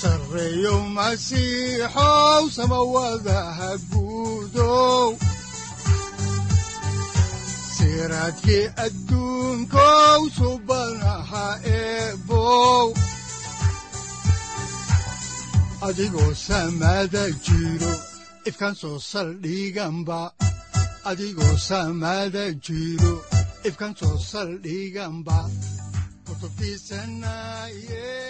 sareyow masiixow samawadaha guudow siraadkii subanaha eebow adigoo samada adigoo samada jiro ifkan soo saldhiganba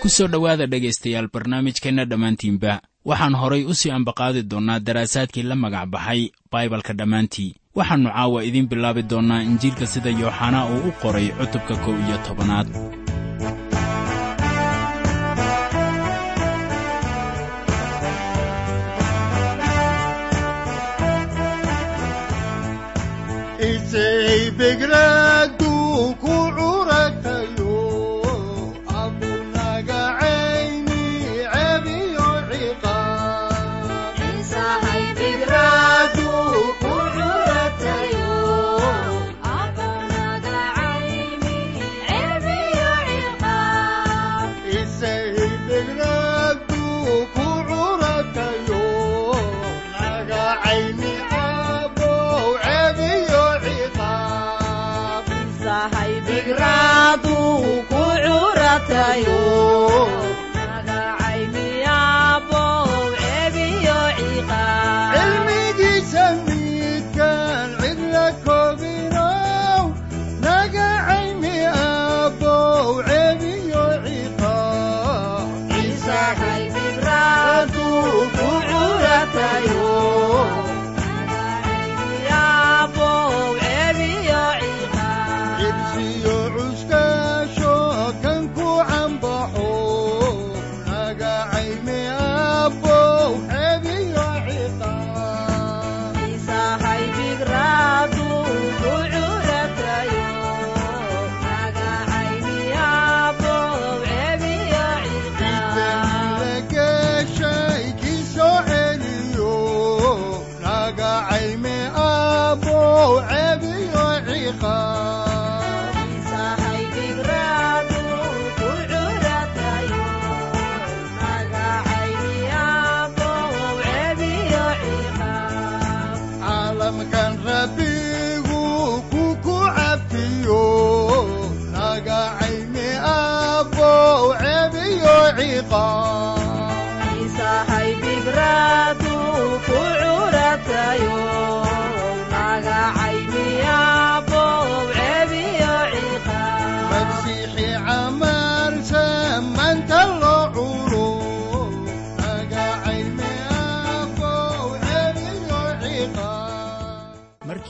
ku soo dhowaada dhegaystayaal barnaamijkeenna dhammaantiinba waxaan horay u sii ambaqaadi doonnaa daraasaadkii la magac baxay baibalka dhammaantii. Waxaannu caawa idiin bilaabi doonnaa injiilka sida yooxanaa uu u qoray cutubka kow iyo tobanaad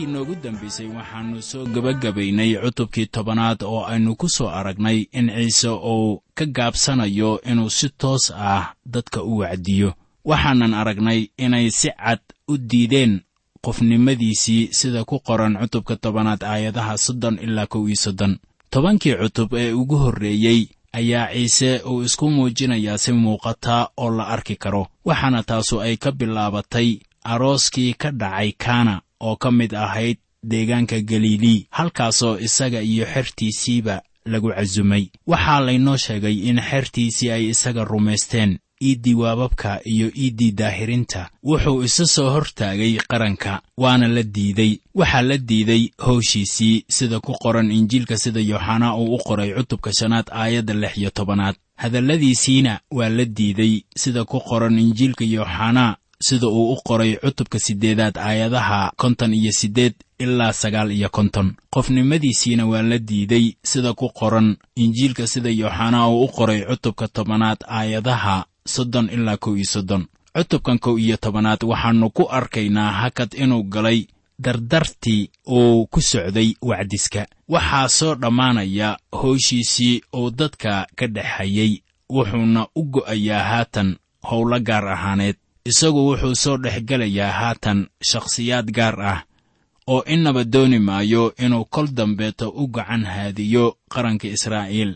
markii noogu dambaysay waxaannu soo gebagabaynay cutubkii tobanaad oo aynu ku soo aragnay in ciise uu ka gaabsanayo inuu si toos ah dadka u wacdiyo. Waxaanan aragnay inay si cad u diideen qofnimadiisii sida ku qoran cutubka tobanaad aayadaha soddon ilaa kow iyo soddon. Tobankii cutub ee ugu horreeyey ayaa ciise uu isku muujinayaa si muuqata oo la arki karo waxaana taasu ay ka bilaabatay arooskii ka dhacay kaana oo ka mid ahayd deegaanka galilii halkaasoo isaga iyo xertiisiiba lagu casumay waxaa laynoo sheegay in xertiisii ay isaga rumaysteen iiddii waababka iyo iiddii daahirinta. Wuxuu isa soo hortaagay qaranka waana la diiday. Waxaa la diiday howshiisii sida ku qoran injiilka sida yooxanaa uu u qoray cutubka shanaad aayadda lix iyo tobanaad. Hadalladiisiina waa la diiday sida ku qoran injiilka yooxanaa sida uu u qoray cutubka siddeedaad aayadaha konton iyo siddeed ilaa sagaal iyo konton. Qofnimadiisiina waa la diiday sida ku qoran injiilka sida yooxanaa uu u qoray cutubka tobanaad aayadaha soddon ilaa kow iyo soddon. Cutubkan kow iyo tobanaad waxaannu ku arkaynaa hakad inuu galay dardartii uu ku socday wacdiska. Waxaa soo dhammaanaya howshiisii uu dadka ka dhexayey wuxuuna u go'ayaa haatan howlo gaar ahaaneed isagu wuxuu soo dhex gelayaa haatan shakhsiyaad gaar ah oo innaba dooni maayo inuu kol dambeeto u gacan haadiyo qaranka israa'iil.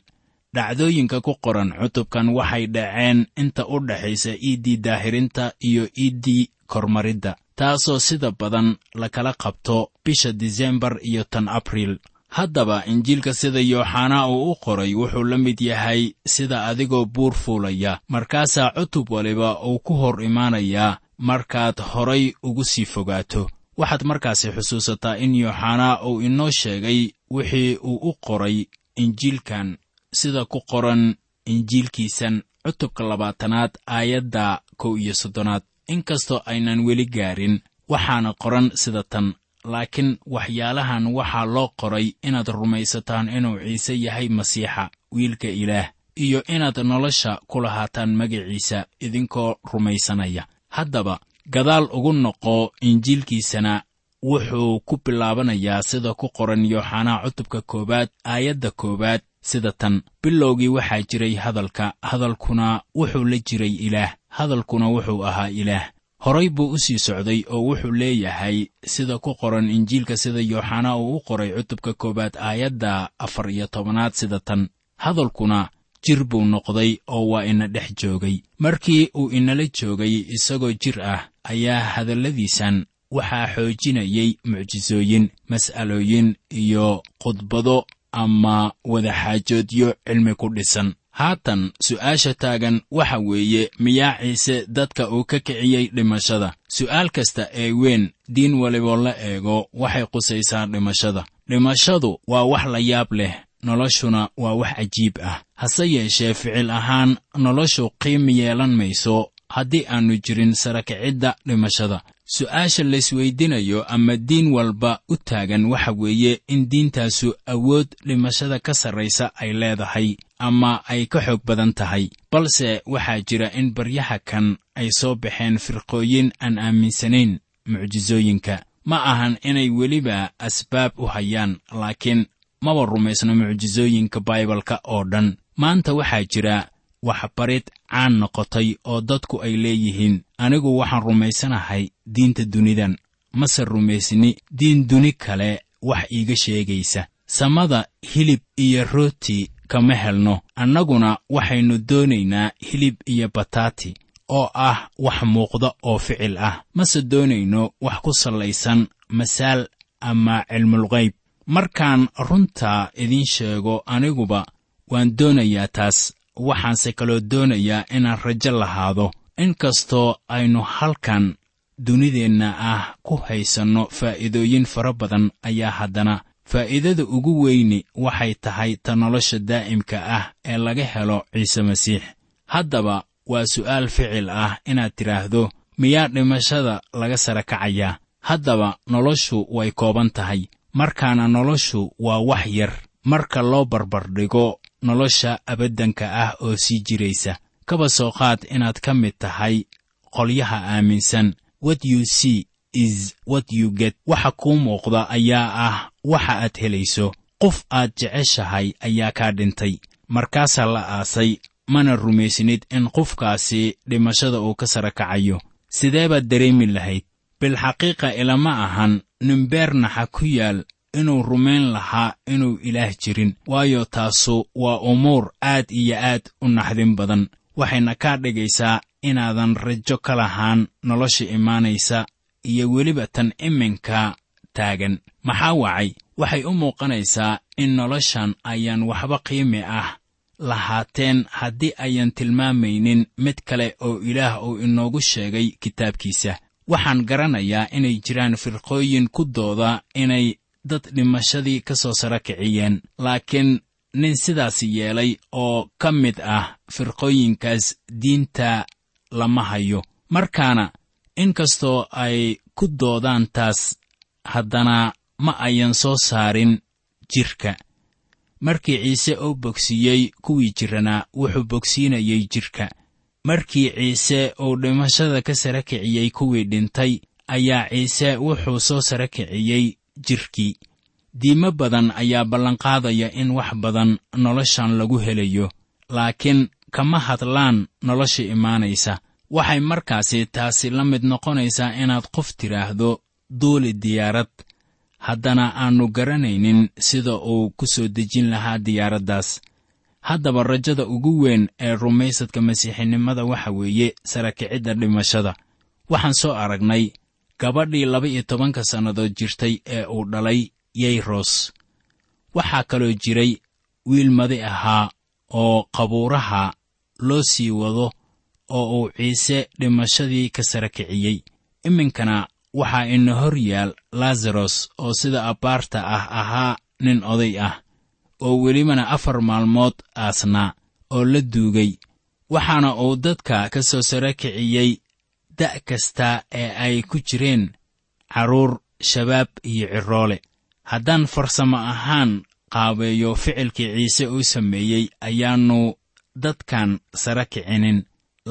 Dhacdooyinka ku qoran cutubkan waxay dhaceen inta u dhexaysa iiddii daahirinta iyo iiddii kormaridda taasoo sida badan lakala qabto bisha disembar iyo tan abriil haddaba injiilka sida yooxanaa uu u qoray wuxuu la mid yahay sida adigoo buur fuulaya. Markaasaa cutub waliba uu ku hor imaanayaa markaad horay ugu sii fogaato. Waxaad markaasi xusuusataa in yooxanaa uu inoo sheegay wixii uu u qoray injiilkan sida ku qoran injiilkiisan cutubka labaatanaad aayadda kow iyo soddonaad. Inkastoo aynan weli gaarin waxaana qoran sida tan laakiin waxyaalahan waxaa loo qoray inaad rumaysataan inuu ciise yahay masiixa wiilka ilaah iyo inaad nolosha ku lahaataan magaciisa idinkoo rumaysanaya. Haddaba gadaal ugu noqo injiilkiisana wuxuu ku bilaabanayaa sida ku qoran yooxanaa cutubka koowaad aayadda koowaad sida tan. Bilowgii waxaa jiray hadalka hadalkuna wuxuu la jiray ilaah hadalkuna wuxuu ahaa ilaah horay buu u sii socday oo wuxuu leeyahay sida ku qoran injiilka sida yooxanaa uu u qoray cutubka koowaad aayadda afar iyo tobanaad sida tan. Hadalkuna jir buu noqday oo waa ina dhex joogay. Markii uu inala joogay isagoo jir ah ayaa hadalladiisan waxaa xoojinayay mucjisooyin mas'alooyin iyo khudbado ama wadaxaajoodyo cilmi ku dhisan haatan su'aasha taagan waxa weeye miyaa ciise dadka uu ka kiciyey dhimashada. Su'aal kasta ee weyn diin waliboo la eego waxay qusaysaa dhimashada. Dhimashadu waa wax la yaab leh noloshuna waa wax cajiib ah. Hase yeeshee ficil ahaan noloshu qiimi yeelan mayso haddii aannu jirin sarakicidda dhimashada. Su'aasha laysweydinayo ama diin walba u taagan waxa weeye in diintaasu awood dhimashada ka sarraysa ay leedahay ama ay ka xoog badan tahay. Balse waxaa jira in baryaha kan ay soo baxeen firqooyin aan aaminsanayn mucjisooyinka ma ahan inay weliba asbaab u hayaan laakiin maba rumaysno mucjisooyinka baibalka oo dhan. Maanta waxaa jira waxbarid caan noqotay oo dadku ay leeyihiin. Anigu waxaan rumaysanahay diinta dunidan. Mase rumaysni diin duni kale wax iiga sheegaysa. Samada hilib iyo rooti kama helno. Annaguna waxaynu doonaynaa hilib iyo bataati oo ah wax muuqda oo ficil ah. Mase doonayno wax ku sallaysan masaal ama cilmulqayb markaan runtaa idiin sheego aniguba waan doonayaa taas. Waxaanse kaloo doonayaa inaan rajo lahaado. Inkastoo aynu halkan dunideenna ah ku haysanno faa'iidooyin fara badan ayaa haddana faa'iidada ugu weyni waxay tahay ta nolosha daa'imka ah ee laga helo ciise masiix. Haddaba waa su'aal ficil ah inaad tidhaahdo miyaa dhimashada laga sara kacayaa? Haddaba noloshu way kooban tahay. Markaana noloshu waa wax yar marka loo barbardhigo nolosha abaddanka ah oo sii jiraysa. Kaba soo qaad inaad ka mid tahay qolyaha aaminsan. What you see is what you get. Waxa kuu muuqda ayaa ah waxa aad helayso. Qof aad jeceshahay ayaa kaa dhintay. Markaasaa la aasay mana rumaysnid in qofkaasi dhimashada uu ka sara kacayo. Sidee baad dareemi lahayd? Bilxaqiiqa ilama ahan nimbeernaxa ku yaal inuu rumayn lahaa inuu ilaah jirin. Waayo taasu waa umuur aad iyo aad u naxdin badan. Waxayna kaa dhigaysaa inaadan rajo ka lahaan nolosha imaanaysa iyo weliba tan iminka taagan. Maxaa wacay? Waxay u muuqanaysaa in noloshan ayaan waxba qiimi ah lahaateen haddii ayan tilmaamaynin mid kale oo ilaah uu inoogu sheegay kitaabkiisa. Waxaan garanayaa inay jiraan firqooyin ku dooda inay dad dhimashadii ka soo sara kiciyeen laakiin nin sidaas yeelay oo ka mid ah firqooyinkaas diinta lama hayo. Markaana inkastoo ay ku doodaan taas haddana ma ayan soo saarin jidhka markii ciise uu bogsiiyey kuwii jirranaa wuxuu bogsiinayey jidhka markii ciise uu dhimashada ka sara kiciyey kuwii dhintay ayaa ciise wuxuu soo sara kiciyey jidhkii diimo badan ayaa ballanqaadaya in wax badan noloshan lagu helayo laakiin kama hadlaan nolosha imaanaysa waxay markaasi taasi la mid noqonaysaa inaad qof tidhaahdo duuli diyaarad. Haddana aannu garanaynin sida uu ku soo dejin lahaa diyaaraddaas haddaba rajada ugu weyn ee rumaysadka masiixinimada waxa weeye sarakicidda dhimashada. Waxaan soo aragnay gabadhii laba-iyo tobanka sannadood jirtay ee uu dhalay yayros waxaa kaloo jiray wiil madi ahaa oo qabuuraha loo sii wado oo uu ciise dhimashadii ka sara kiciyey. Iminkana waxaa ina hor yaal lazaros oo sida abbaarta ah ahaa nin oday ah oo welibana afar maalmood aasnaa oo la duugay. Waxaana uu dadka ka soo sara kiciyey da' kasta ee ay ku jireen carruur shabaab iyo ciroole. Haddaan farsamo ahaan qaabeeyo ficilkii ciise uu sameeyey ayaannu dadkan sara kicinin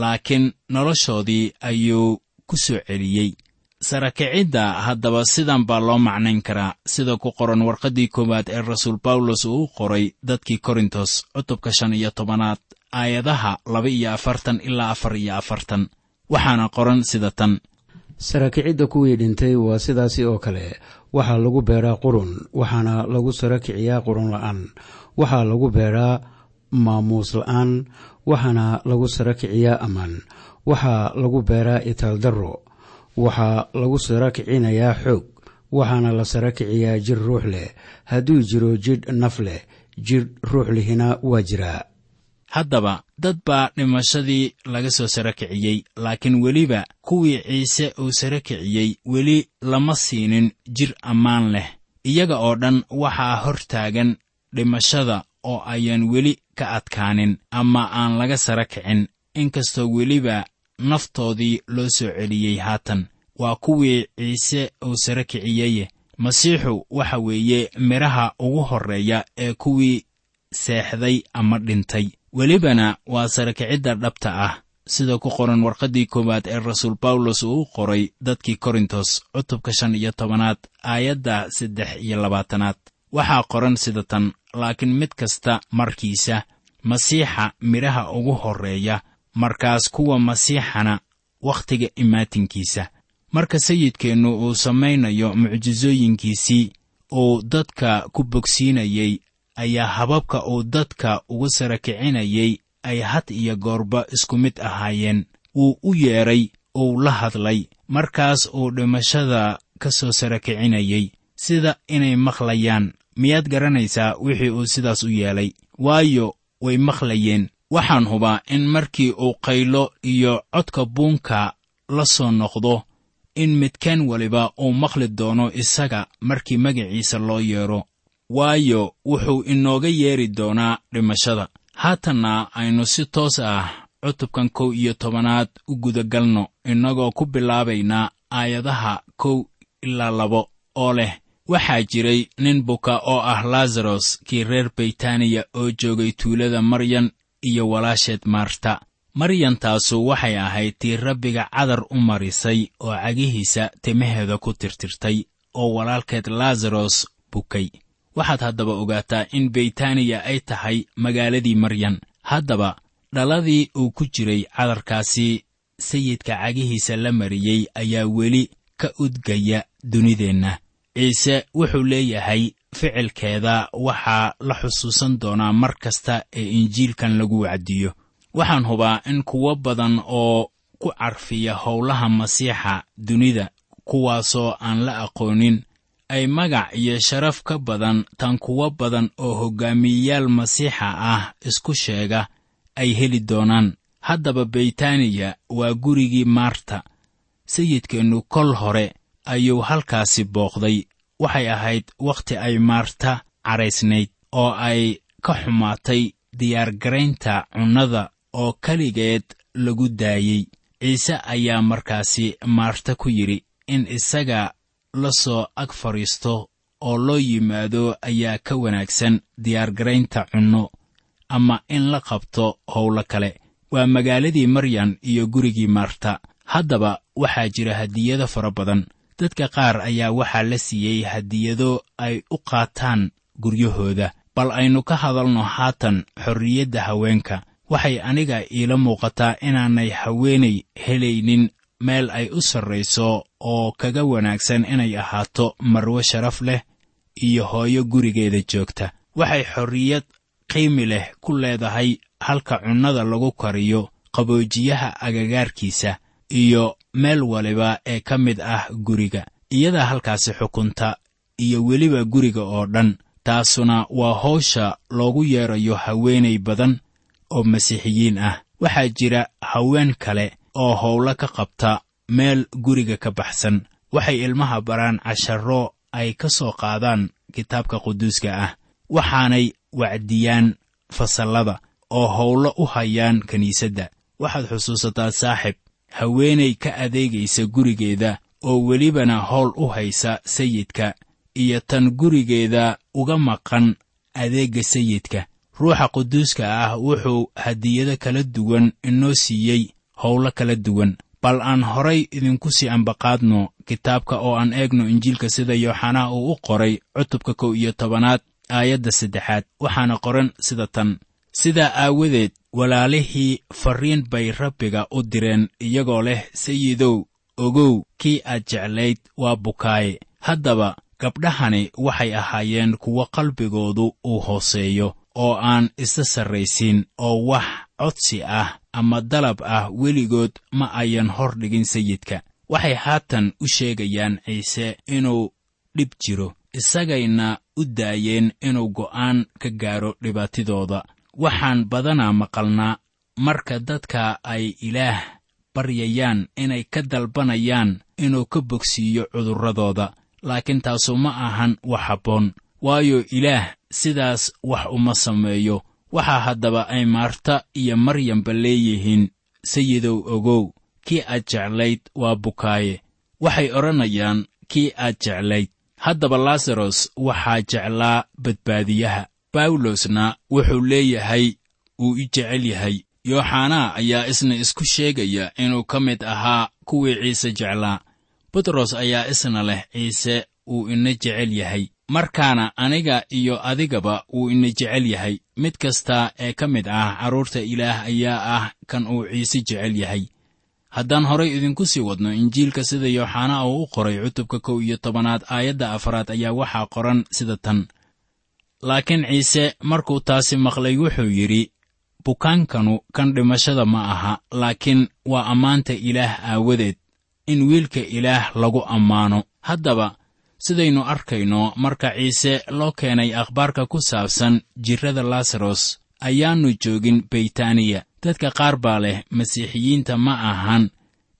laakiin noloshoodii ayuu ku soo celiyey. Sarakicidda haddaba sidan baa loo macnayn karaa sida ku qoran warqaddii koowaad ee rasuul bawlos uu u qoray dadkii korintos cutubka shan iyo tobanaad aayadaha laba iyo afartan ilaa afar iyo afartan. Waxaana qoran sida tan. Sarakicidda kuwii dhintay waa sidaasi oo kale. Waxaa lagu beeraa qurun waxaana lagu sara kiciyaa qurun la'aan. Waxaa lagu beeraa maamuus la'aan waxaana lagu sara kiciyaa ammaan. Waxaa lagu beeraa itaaldarro waxaa lagu sara kicinayaa xoog. Waxaana la sara kiciyaa jir ruux leh. Hadduu jiro jidh naf leh jidh ruux lihina waa jiraa. Haddaba dad baa dhimashadii laga soo sara kiciyey laakiin weliba kuwii ciise uu sara kiciyey weli lama siinin jir ammaan leh. Iyaga oo dhan waxaa hor taagan dhimashada oo ayaan weli ka adkaanin ama aan laga sara kicin inkastoo weliba naftoodii loo soo celiyey haatan. Waa kuwii ciise uu sara kiciyeye masiixu waxa weeye midhaha ugu horreeya ee kuwii seexday ama dhintay. Welibana waa sarakicidda dhabta ah. Sida ku qoran warqaddii koowaad ee rasuul bawlos uu u qoray dadkii korintos cutubka shan iyo tobanaad aayadda saddex iyo labaatanaad waxaa qoran sida tan laakiin mid kasta markiisa masiixa midhaha ugu horreeya markaas kuwa masiixana wakhtiga imaatinkiisa. Marka sayidkeennu uu samaynayo mucjisooyinkiisii uu dadka ku bogsiinayey ayaa hababka uu dadka ugu sara kicinayey ay had iyo goorba isku mid ahaayeen. Wuu u yeedhay uu la hadlay markaas uu dhimashada ka soo sara kicinayey sida inay maqlayaan miyaad garanaysaa wixii uu sidaas u yeelay waayo way maqlayeen. Waxaan hubaa in markii uu qaylo iyo codka buunka la soo noqdo in midkaan waliba uu maqli doono isaga markii magaciisa loo yeedho waayo wuxuu inooga yeedhi doonaa dhimashada. Haatanna aynu si toos ah cutubkan kow iyo tobanaad u gudagalno innagoo ku bilaabaynaa aayadaha kow ilaa labo oo leh waxaa jiray nin buka oo ah lazaros kii reer baytaniya oo joogay tuulada maryan iyo walaasheed maarta maryantaasu waxay ahayd tii rabbiga cadar u marisay oo cagihiisa timaheeda ku tirtirtay oo walaalkeed lazaros bukay. Waxaad haddaba ogaataa in beytaniya ay tahay magaaladii maryan haddaba dhaladii uu ku jiray cadarkaasi sayidka cagihiisa la mariyey ayaa weli ka udgaya dunideenna ciise wuxuu leeyahay ficilkeeda waxaa la xusuusan doonaa mar kasta ee injiilkan lagu wacdiyo. Waxaan hubaa in kuwo badan oo ku carfiya howlaha masiixa dunida kuwaasoo aan la aqoonin ay magac iyo sharaf ka badan tan kuwo badan oo hoggaamiyeyaal masiixa ah isku sheega ay heli doonaan. Haddaba beytaniya waa gurigii maarta sayidkeennu kol hore ayuu halkaasi booqday. Waxay ahayd wakhti ay maarta cadhaysnayd oo ay ka xumaatay diyaargaraynta cunnada oo keligeed lagu daayey. Ciise ayaa markaasi maarta ku yidhi in isaga la soo ag fadhiisto oo loo yimaado ayaa ka wanaagsan diyaargaraynta cunno ama in la qabto howlo kale. Waa magaaladii maryan iyo gurigii maarta. Haddaba waxaa jira hadiyado fara badan dadka qaar ayaa waxaa la siiyey hadiyado ay u qaataan guryahooda. Bal aynu ka hadalno haatan xorriyadda haweenka. Waxay aniga iila muuqataa inaanay haweenay helaynin meel ay u sarrayso oo kaga wanaagsan inay ahaato marwo sharaf leh iyo hooyo gurigeeda joogta. Waxay xorriyad qiimi leh ku leedahay halka cunnada lagu kariyo qaboojiyaha agagaarkiisa iyo meel waliba ee ka mid ah guriga. Iyadaa halkaasi xukunta iyo weliba guriga oo dhan taasuna waa hawsha loogu yeedrayo haweenay badan oo masiixiyiin ah. Waxaa jira haween kale oo howlo ka qabta meel guriga ka baxsan. Waxay ilmaha baraan casharro ay ka soo qaadaan kitaabka quduuska ah waxaanay wacdiyaan fasallada oo howlo u hayaan kiniisadda waxaad xusuusataa saaxib haweenay ka adeegaysa gurigeeda oo welibana howl u haysa sayidka iyo tan gurigeeda uga maqan adeegga sayidka. Ruuxa quduuska ah wuxuu hadiyado kala duwan inoo siiyey howlo kala duwan. Bal aan horay idinku sii ambaqaadno kitaabka oo aan eegno injiilka sida yooxanaa uu u qoray cutubka kow iyo tobanaad aayadda saddexaad waxaana qoran sida tan sidaa aawadeed walaalihii farriin bay rabbiga u direen iyagoo leh sayidow ogow kii aad jeclayd waa bukaaye. Haddaba gabdhahani waxay ahaayeen kuwo qalbigoodu uu hooseeyo oo aan isa sarraysiin oo wax codsi ah ama dalab ah weligood ma ayan hor dhigin sayidka. Waxay haatan u sheegayaan ciise inuu dhib jiro isagayna u daayeen inuu go'aan ka gaaro dhibaatidooda waxaan badanaa maqalnaa marka dadka ay ilaah baryayaan inay ka dalbanayaan inuu ka bogsiiyo cudurradooda. Laakiin taasu ma ahan wax habboon. Waayo ilaah sidaas wax uma sameeyo. Waxaa haddaba ay maarta iyo maryamba leeyihiin sayidow ogow kii aad jeclayd waa bukaaye. Waxay odhanayaan kii aad jeclayd. Haddaba laasaros waxaa jeclaa badbaadiyaha bawlosna wuxuu leeyahay uu i jecel yahay. Yooxanaa ayaa isna isku sheegaya inuu ka mid ahaa kuwii ciise jeclaa. Butros ayaa isna leh ciise uu ina jecel yahay. Markaana aniga iyo adigaba wuu ina jecel yahay. Mid kasta ee ka mid ah carruurta ilaah ayaa ah kan uu ciise jecel yahay. Haddaan horay idinku sii wadno injiilka sida yooxanaa uu u qoray cutubka kow iyo tobanaad aayadda afaraad ayaa waxaa qoran sida tan laakiin ciise markuu taasi maqlay wuxuu yidhi bukaankanu kan dhimashada ma aha laakiin waa ammaanta ilaah aawadeed in wiilka ilaah lagu ammaano. Haddaba sidaynu arkayno marka ciise loo keenay akhbaarka ku saabsan jirrada laasaros ayaannu joogin beytaniya dadka qaar baa leh masiixiyiinta ma ahan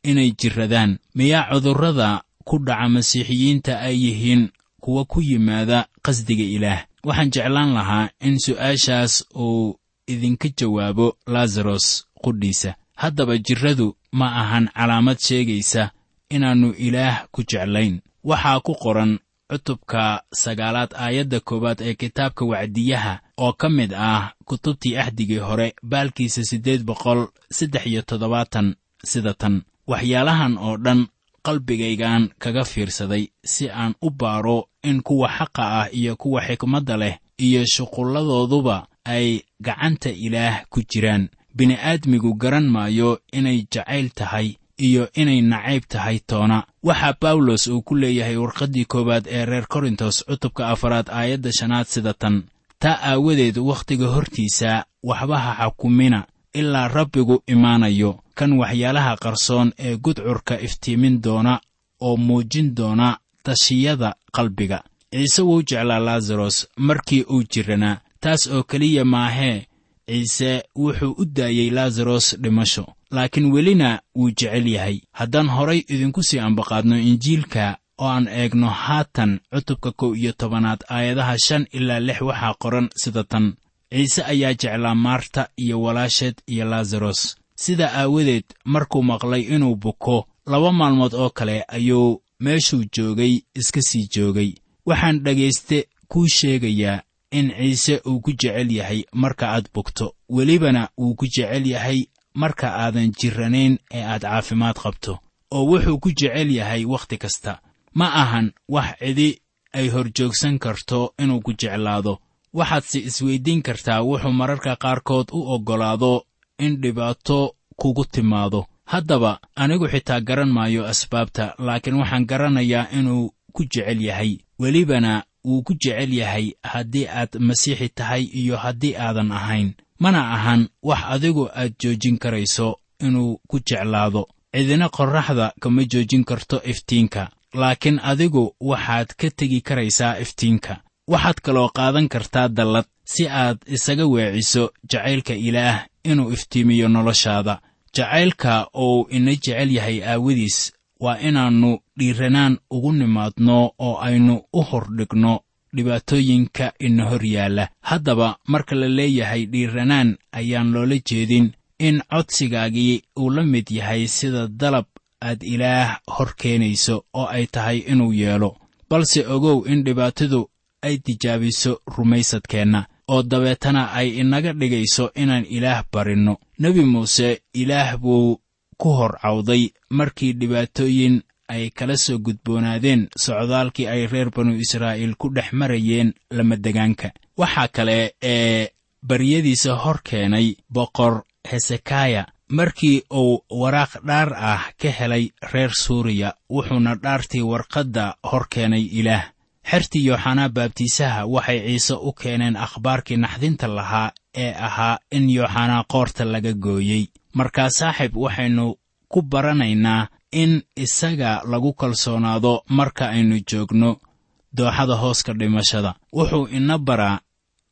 inay jirradaan. Miyaa cudurrada ku dhaca masiixiyiinta ay yihiin kuwa ku yimaada qasdiga ilaah waxaan jeclaan lahaa in su'aashaas uu idinka jawaabo laasaros qudhiisa. Haddaba jirradu ma ahan calaamad sheegaysa inaannu ilaah ku jeclayn. Waxaa ku qoran cutubka sagaalaad aayadda koowaad ee kitaabka wacdiyaha oo ka mid ah kutubtii axdigii hore baalkiisa siddeed boqol saddex iyo toddobaatan sida tan. Waxyaalahan oo dhan qalbigaygaan kaga fiirsaday si aan u baaro in kuwa xaqa ah iyo kuwa xikmadda leh iyo shuqulladooduba ay gacanta ilaah ku jiraan. Bini'aadmigu garan maayo inay jacayl tahay iyo inay nacayb tahay toona. Waxaa bawlos uu ku leeyahay warqaddii koowaad ee reer korintos cutubka afaraad aayadda shanaad sida tan. Taa aawadeed wakhtiga hortiisa waxba ha xakumina ilaa rabbigu imaanayo kan waxyaalaha qarsoon ee gudcurka iftiimin doona oo muujin doona tashiyada qalbiga. Ciise wuu jeclaa laasaros markii uu jirranaa taas oo keliya maahee ciise wuxuu u daayey laasaros dhimasho laakiin welina wuu jecel yahay. Haddaan horay idinku sii ambaqaadno injiilka oo aan eegno haatan cutubka kow iyo tobanaad aayadaha shan ilaa lix waxaa qoran sida tan. Ciise ayaa jeclaa maarta iyo walaasheed iyo laasaros sidaa aawadeed markuu maqlay inuu buko laba maalmood oo kale ayuu meeshuu joogay iska sii joogay. Waxaan dhegayste kuu sheegayaa in ciise uu ku jecel yahay marka aad bogto welibana wuu ku jecel yahay marka aadan jirranayn ee aad caafimaad qabto oo wuxuu ku jecel yahay wakhti kasta. Ma ahan wax cidi ay horjoogsan karto inuu ku jeclaado. Waxaadse isweyddiin kartaa wuxuu mararka qaarkood u oggolaado in dhibaato kugu timaado. Haddaba anigu xitaa garan maayo asbaabta laakiin waxaan garanayaa inuu ku jecel yahay. Welibana wuu ku jecel yahay haddii aad masiixi tahay iyo haddii aadan ahayn. Mana ahan wax adigu aad joojin karayso inuu ku jeclaado. Cidina qorraxda kama joojin karto iftiinka laakiin adigu waxaad ka tegi karaysaa iftiinka. Waxaad kaloo qaadan kartaa dallad si aad isaga weeciso jacaylka ilaah inuu iftiimiyo noloshaada. Jacaylka uu ina jecel yahay aawadiis waa inaannu dhiiranaan ugu nimaadno oo aynu u hordhigno dhibaatooyinka ina hor yaalla. Haddaba marka la leeyahay dhiiranaan ayaan loola jeedin in codsigaagii uu la mid yahay sida dalab aad ilaah hor keenayso oo ay tahay inuu yeelo. Balse ogow in dhibaatadu ay tijaabiso rumaysadkeenna oo dabeetana ay inaga dhigayso inaan ilaah barinno. Nebi muuse ilaah buu ku hor cawday markii dhibaatooyin ay kala soo gudboonaadeen socdaalkii ay reer banu israa'iil ku dhex marayeen lamadegaanka waxaa kale ee baryadiisa hor keenay boqor hesekaya. Markii uu waraaq dhaar ah ka helay reer suuriya wuxuuna dhaartii warqadda hor keenay ilaah xertii yooxanaa baabtiisaha waxay ciise u keeneen akhbaarkii naxdinta lahaa ee ahaa in yooxanaa qoorta laga gooyey. Markaa saaxiib waxaynu ku baranaynaa in isaga lagu kalsoonaado marka aynu joogno dooxada hooska dhimashada. Wuxuu ina baraa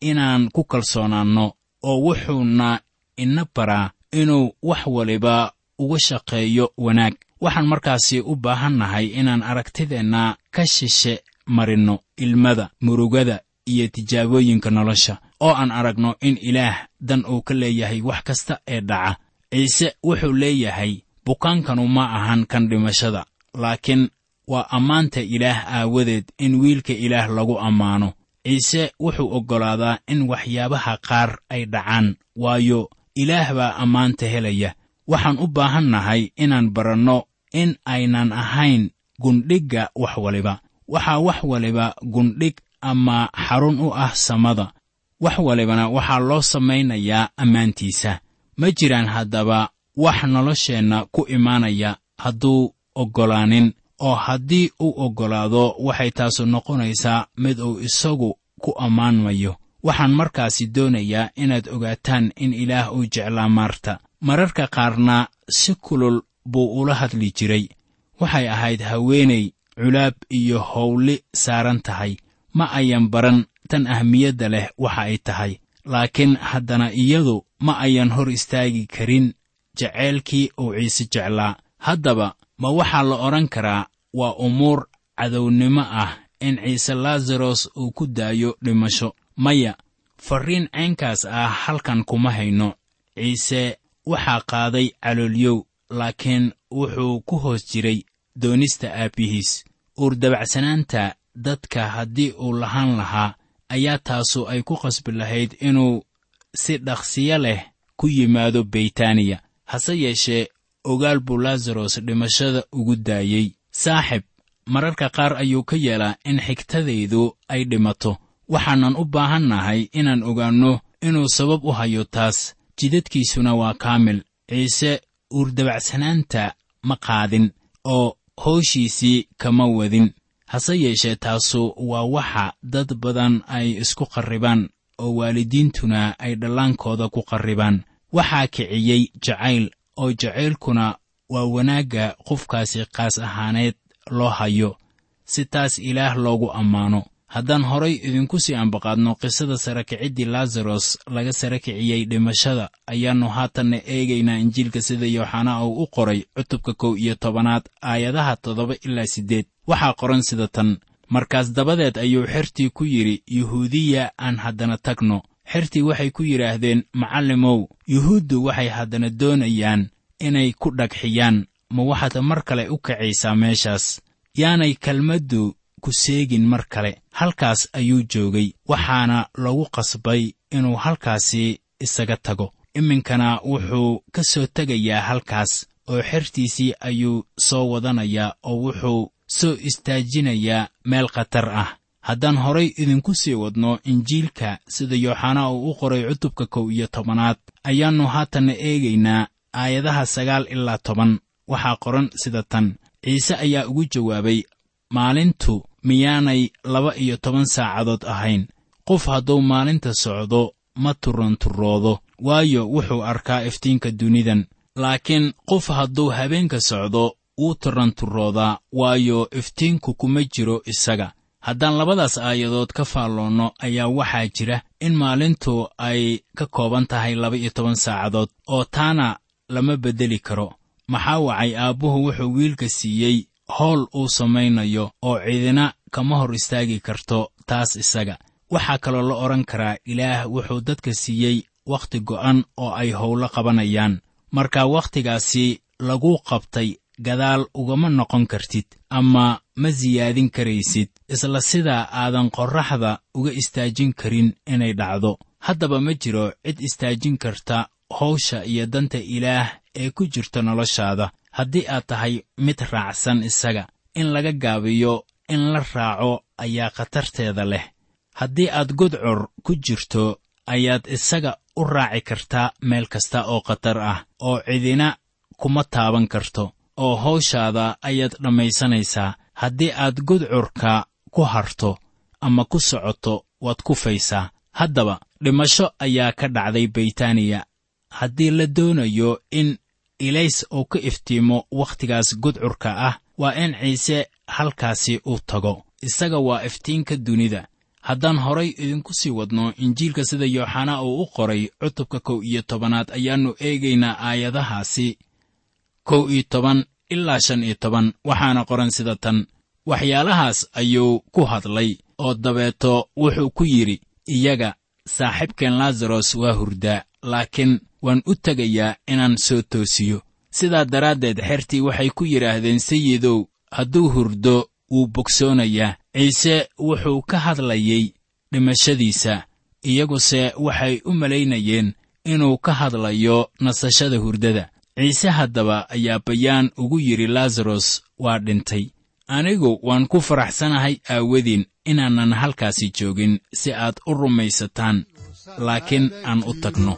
inaan ku kalsoonaanno oo wuxuuna ina baraa inuu wax waliba uga shaqeeyo wanaag. Waxaan markaasi u baahannahay inaan aragtideenna ka shishe marinno ilmada murugada iyo tijaabooyinka nolosha oo aan aragno in ilaah dan uu ka leeyahay wax kasta ee dhaca. Ciise wuxuu leeyahay bukaankanu ma ahan kan dhimashada laakiin waa ammaanta ilaah aawadeed in wiilka ilaah lagu ammaano. Ciise wuxuu oggolaadaa in waxyaabaha qaar ay dhacaan waayo ilaah baa ammaanta helaya. Waxaan u baahannahay inaan baranno in aynan ahayn gundhigga wax waliba waxaa wax waliba gundhig ama xarun u ah samada. Wax walibana waxaa loo samaynayaa ammaantiisa. Ma jiraan haddaba wax nolosheenna ku imaanaya hadduu oggolaanin oo haddii uu oggolaado waxay taasu noqonaysaa mid uu isagu ku ammaanmayo. Waxaan markaasi doonayaa inaad ogaataan in ilaah uu jeclaa maarta. Mararka qaarna si kulul buu ula hadli jiray. Waxay ahayd haweenay culaab iyo howli saaran tahay. Ma ayan baran tan ahmiyadda leh waxa ay tahay. Laakiin haddana iyadu ma ayan hor istaagi karin jaceylkii uu ciise jeclaa. Haddaba ma waxaa la odhan karaa waa umuur cadownimo ah in ciise laasaros uu ku daayo dhimasho. Maya farriin caynkaas ah halkan kuma hayno. Ciise waxaa qaaday caloolyow laakiin wuxuu ku hoos jiray doonista aabbihiis uurdabacsanaanta dadka haddii uu lahaan lahaa ayaa taasu ay ku qasbi lahayd inuu si dhaqsiyo leh ku yimaado beytaniya hase yeeshee ogaal buu laasaros dhimashada ugu daayey. Saaxib mararka qaar ayuu ka yeelaa in xigtadaydu ay dhimato. Waxaanan u baahannahay inaan ogaanno inuu sabab u hayo taas. Jidadkiisuna waa kaamil. Ciise uurdabacsanaanta ma qaadin oo howshiisii kama wadin. Hase yeeshee taasu waa waxa dad badan ay isku qarribaan oo waalidiintuna ay dhallaankooda ku qarribaan. Waxaa kiciyey jacayl oo jacaylkuna waa wanaagga qofkaasi qaas ahaaneed loo hayo. Si taas ilaah loogu ammaano haddaan horay idinku sii ambaqaadno qisada sarakiciddii laasaros laga sara kiciyey dhimashada ayaannu haatanna eegaynaa injiilka sida yooxanaa uu u qoray cutubka kow iyo tobanaad aayadaha toddoba ilaa siddeed. Waxaa qoran sida tan markaas dabadeed ayuu xertii ku yidhi yuhuudiya aan haddana tagno xertii waxay ku yidhaahdeen macallimow yuhuuddu waxay haddana doonayaan inay ku dhagxiyaan ma waxaad mar kale u kacaysaa meeshaas? Yaanay kelmaddu ku seegin mar kale. Halkaas ayuu joogay waxaana lagu qasbay inuu halkaasi isaga tago. Iminkana wuxuu ka soo tegayaa halkaas oo xertiisii ayuu soo wadanayaa oo wuxuu soo istaajinayaa meel khatar ah. Haddaan horay idinku sii wadno injiilka sida yooxanaa uu u qoray cutubka kow iyo tobanaad ayaannu haatanna eegaynaa aayadaha sagaal ilaa toban. Waxaa qoran sida tan. Ciise ayaa ugu jawaabay maalintu miyaanay laba iyo toban saacadood ahayn. Qof hadduu maalinta socdo ma turanturoodo waayo wuxuu arkaa iftiinka dunidan. Laakiin qof hadduu habeenka socdo wuu turanturoodaa waayo iftiinku kuma jiro isaga. Haddaan labadaas aayadood ka faalloonno ayaa waxaa jira in maalintu ay ka kooban tahay laba iyo toban saacadood oo taana lama beddeli karo. Maxaa wacay aabbuhu wuxuu wiilka siiyey howl uu samaynayo oo cidina kama hor istaagi karto taas isaga. Waxaa kaloo la odhan karaa ilaah wuxuu dadka siiyey wakhti go'an oo ay howlo qabanayaan. Marka wakhtigaasi laguu qabtay gadaal ugama noqon kartid ama ma siyaadin karaysid isla sidaa aadan qorraxda uga istaajin karin inay dhacdo. Haddaba ma jiro cid istaajin karta hawsha iyo danta ilaah ee ku jirta noloshaada haddii aad tahay mid raacsan isaga in laga gaabiyo in la raaco ayaa khatarteeda leh. Haddii aad gudcur ku jirto ayaad isaga u raaci kartaa meel kasta oo khatar ah oo cidina kuma taaban karto oo hawshaada ayaad dhammaysanaysaa. Haddii aad gudcurka ku harto ama ku socoto waad kufaysaa haddaba dhimasho ayaa ka dhacday baytaniya haddii la doonayo in ilays uu ka iftiimo wakhtigaas gudcurka ah waa in ciise halkaasi uu tago. Isaga waa iftiinka dunida. Haddaan horay idinku sii wadno injiilka sida yooxanaa uu u qoray cutubka kow iyo tobanaad ayaannu eegaynaa aayadahaasi. Kow iyo toban ilaa shan iyo toban waxaana qoran sida tan. Waxyaalahaas ayuu ku hadlay oo dabeeto wuxuu ku yidhi iyaga saaxiibkeen laazaros waa hurdaa laakiin waan u tegayaa inaan soo toosiyo. Sidaa daraaddeed xertii waxay ku yidhaahdeen sayidow hadduu hurdo wuu bogsoonayaa. Ciise wuxuu ka hadlayey dhimashadiisa iyaguse waxay u malaynayeen inuu ka hadlayo nasashada hurdada. Ciise haddaba ayaa bayaan ugu yidhi laazaros waa dhintay. Anigu waan ku faraxsanahay aawadin inaanan halkaasi joogin si aad u rumaysataan laakiin aan u tagno